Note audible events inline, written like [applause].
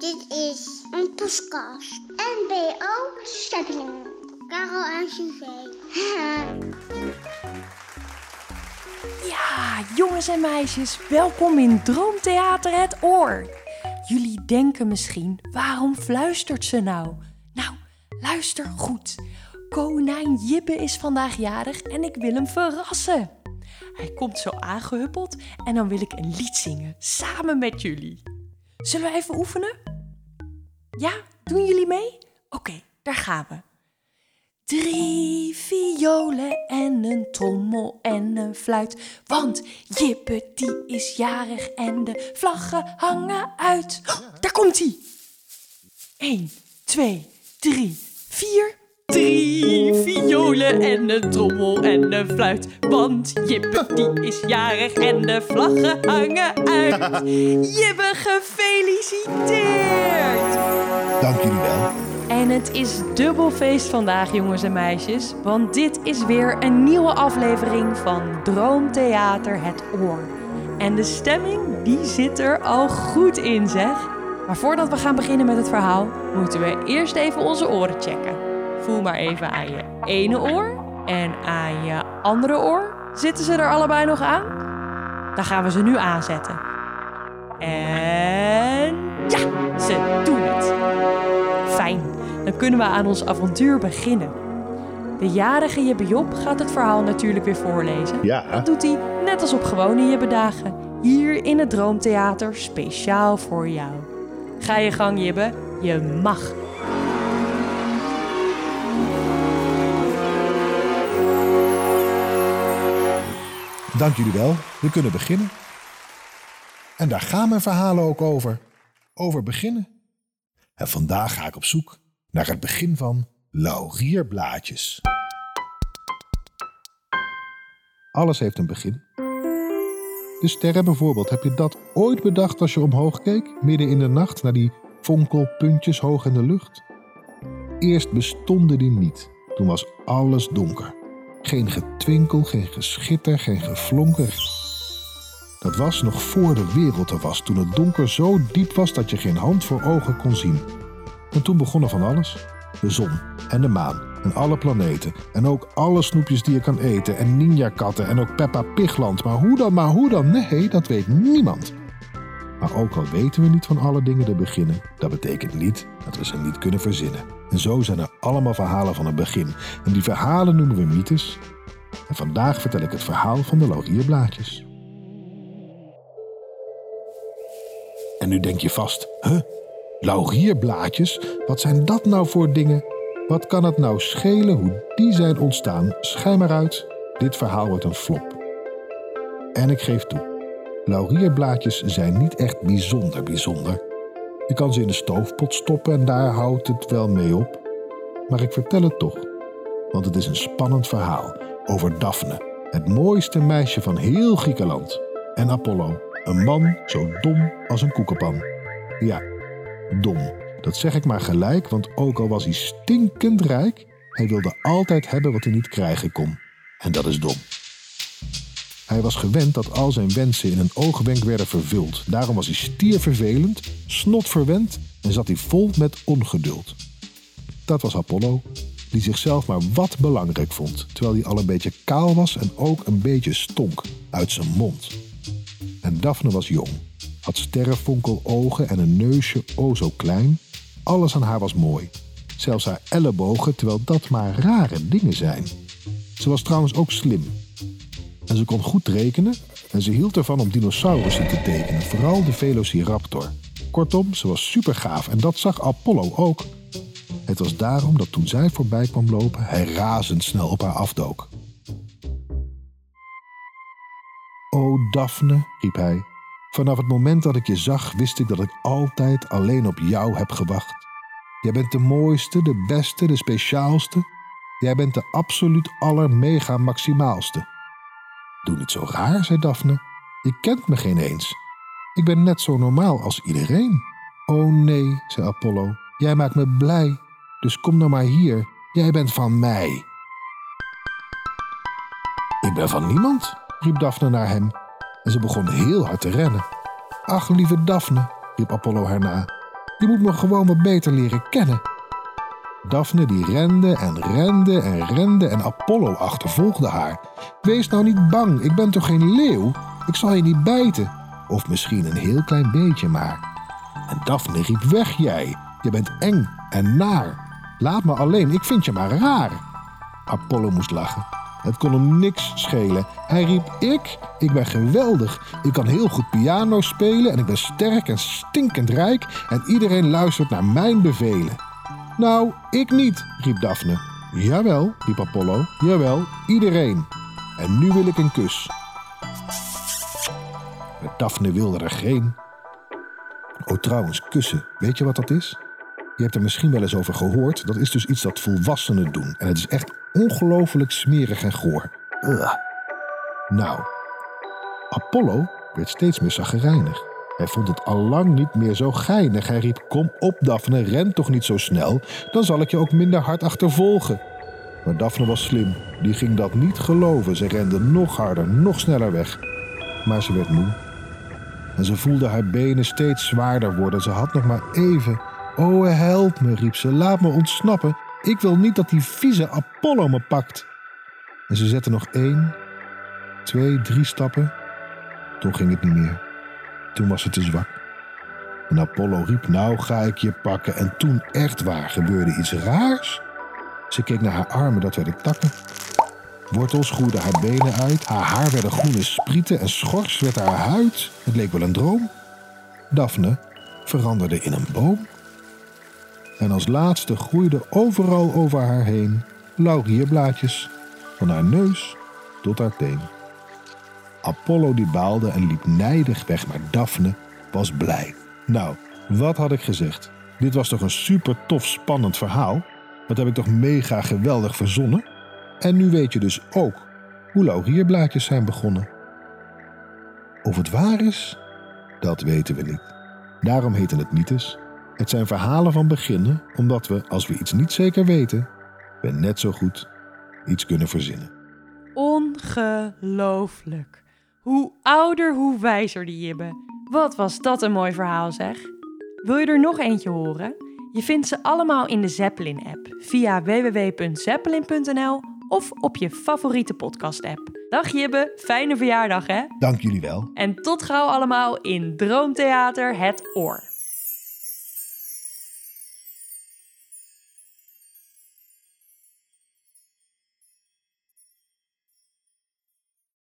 Dit is een podcast. NBO Steppingen. Karel en Suzanne. [laughs] Ja, jongens en meisjes, welkom in Droomtheater Het Oor. Jullie denken misschien, waarom fluistert ze nou? Nou, luister goed. Konijn Jibbe is vandaag jarig en ik wil hem verrassen. Hij komt zo aangehuppeld en dan wil ik een lied zingen, samen met jullie. Zullen we even oefenen? Ja, doen jullie mee? Oké, daar gaan we. Drie violen en een trommel en een fluit. Want Jippe die is jarig en de vlaggen hangen uit. Oh, daar komt hij. Eén, twee, drie, vier. Drie violen en een trommel en een fluit. Want Jippe die is jarig en de vlaggen hangen uit. [laughs] Jippe, gefeliciteerd! Dank jullie wel. En het is dubbel feest vandaag, jongens en meisjes. Want dit is weer een nieuwe aflevering van Droomtheater Het Oor. En de stemming, die zit er al goed in, zeg. Maar voordat we gaan beginnen met het verhaal, moeten we eerst even onze oren checken. Voel maar even aan je ene oor en aan je andere oor. Zitten ze er allebei nog aan? Dan gaan we ze nu aanzetten. En kunnen we aan ons avontuur beginnen. De jarige Jibbe Job gaat het verhaal natuurlijk weer voorlezen. Ja. Dat doet hij net als op gewone Jibbedagen. Hier in het Droomtheater, speciaal voor jou. Ga je gang, Jibbe. Je mag. Dank jullie wel. We kunnen beginnen. En daar gaan mijn verhalen ook over. Over beginnen. En vandaag ga ik op zoek naar het begin van laurierblaadjes. Alles heeft een begin. De sterren bijvoorbeeld, heb je dat ooit bedacht als je omhoog keek, midden in de nacht, naar die fonkelpuntjes hoog in de lucht? Eerst bestonden die niet. Toen was alles donker. Geen getwinkel, geen geschitter, geen geflonker. Dat was nog voor de wereld er was, toen het donker zo diep was dat je geen hand voor ogen kon zien. En toen begon er van alles. De zon en de maan en alle planeten. En ook alle snoepjes die je kan eten en ninja-katten en ook Peppa Pigland. Maar hoe dan, maar hoe dan? Nee, dat weet niemand. Maar ook al weten we niet van alle dingen te beginnen, dat betekent niet dat we ze niet kunnen verzinnen. En zo zijn er allemaal verhalen van een begin. En die verhalen noemen we mythes. En vandaag vertel ik het verhaal van de laurierblaadjes. En nu denk je vast, huh? Laurierblaadjes? Wat zijn dat nou voor dingen? Wat kan het nou schelen hoe die zijn ontstaan? Schijn maar uit, dit verhaal wordt een flop. En ik geef toe, laurierblaadjes zijn niet echt bijzonder bijzonder. Je kan ze in de stoofpot stoppen en daar houdt het wel mee op. Maar ik vertel het toch, want het is een spannend verhaal over Daphne, het mooiste meisje van heel Griekenland, en Apollo, een man zo dom als een koekenpan. Ja, dom. Dat zeg ik maar gelijk, want ook al was hij stinkend rijk, hij wilde altijd hebben wat hij niet krijgen kon. En dat is dom. Hij was gewend dat al zijn wensen in een oogwenk werden vervuld. Daarom was hij stiervervelend, snotverwend en zat hij vol met ongeduld. Dat was Apollo, die zichzelf maar wat belangrijk vond, terwijl hij al een beetje kaal was en ook een beetje stonk uit zijn mond. En Daphne was jong, had sterrenfonkelogen en een neusje o zo klein. Alles aan haar was mooi, zelfs haar ellebogen, terwijl dat maar rare dingen zijn. Ze was trouwens ook slim. En ze kon goed rekenen en ze hield ervan om dinosaurussen te tekenen, vooral de Velociraptor. Kortom, ze was supergaaf en dat zag Apollo ook. Het was daarom dat toen zij voorbij kwam lopen, hij razendsnel op haar afdook. O Daphne, riep hij, vanaf het moment dat ik je zag, wist ik dat ik altijd alleen op jou heb gewacht. Jij bent de mooiste, de beste, de speciaalste. Jij bent de absoluut allermega maximaalste. Doe niet zo raar, zei Daphne. Je kent me geen eens. Ik ben net zo normaal als iedereen. Oh nee, zei Apollo. Jij maakt me blij. Dus kom nou maar hier. Jij bent van mij. Ik ben van niemand, riep Daphne naar hem. En ze begon heel hard te rennen. Ach, lieve Daphne, riep Apollo haar na. Je moet me gewoon wat beter leren kennen. Daphne die rende en rende en rende en Apollo achtervolgde haar. Wees nou niet bang, ik ben toch geen leeuw? Ik zal je niet bijten. Of misschien een heel klein beetje maar. En Daphne riep weg jij. Je bent eng en naar. Laat me alleen, ik vind je maar raar. Apollo moest lachen. Het kon hem niks schelen. Hij riep: Ik? Ik ben geweldig. Ik kan heel goed piano spelen en ik ben sterk en stinkend rijk en iedereen luistert naar mijn bevelen. Nou, ik niet, riep Daphne. Jawel, riep Apollo. Jawel, iedereen. En nu wil ik een kus. Maar Daphne wilde er geen. Oh, trouwens, kussen. Weet je wat dat is? Je hebt er misschien wel eens over gehoord. Dat is dus iets dat volwassenen doen. En het is echt ongelooflijk smerig en goor. Ugh. Nou, Apollo werd steeds meer zaggerijnig. Hij vond het allang niet meer zo geinig. Hij riep: Kom op, Daphne, ren toch niet zo snel. Dan zal ik je ook minder hard achtervolgen. Maar Daphne was slim. Die ging dat niet geloven. Ze rende nog harder, nog sneller weg. Maar ze werd moe. En ze voelde haar benen steeds zwaarder worden. Ze had nog maar even. Oh, help me, riep ze. Laat me ontsnappen. Ik wil niet dat die vieze Apollo me pakt. En ze zette nog één, twee, drie stappen. Toen ging het niet meer. Toen was ze te zwak. En Apollo riep: Nou ga ik je pakken. En toen echt waar gebeurde iets raars. Ze keek naar haar armen, dat werden takken. Wortels groeiden haar benen uit. Haar haar werden groene sprieten en schors werd haar huid. Het leek wel een droom. Daphne veranderde in een boom. En als laatste groeiden overal over haar heen laurierblaadjes, van haar neus tot haar teen. Apollo die baalde en liep nijdig weg, maar Daphne was blij. Nou, wat had ik gezegd? Dit was toch een super tof spannend verhaal? Dat heb ik toch mega geweldig verzonnen? En nu weet je dus ook hoe laurierblaadjes zijn begonnen. Of het waar is, dat weten we niet. Daarom heten het mythes. Het zijn verhalen van beginnen, omdat we, als we iets niet zeker weten, we net zo goed iets kunnen verzinnen. Ongelooflijk. Hoe ouder, hoe wijzer die Jibbe. Wat was dat een mooi verhaal zeg. Wil je er nog eentje horen? Je vindt ze allemaal in de Zeppelin-app via www.zeppelin.nl of op je favoriete podcast-app. Dag Jibbe, fijne verjaardag hè? Dank jullie wel. En tot gauw allemaal in Droomtheater Het Oor.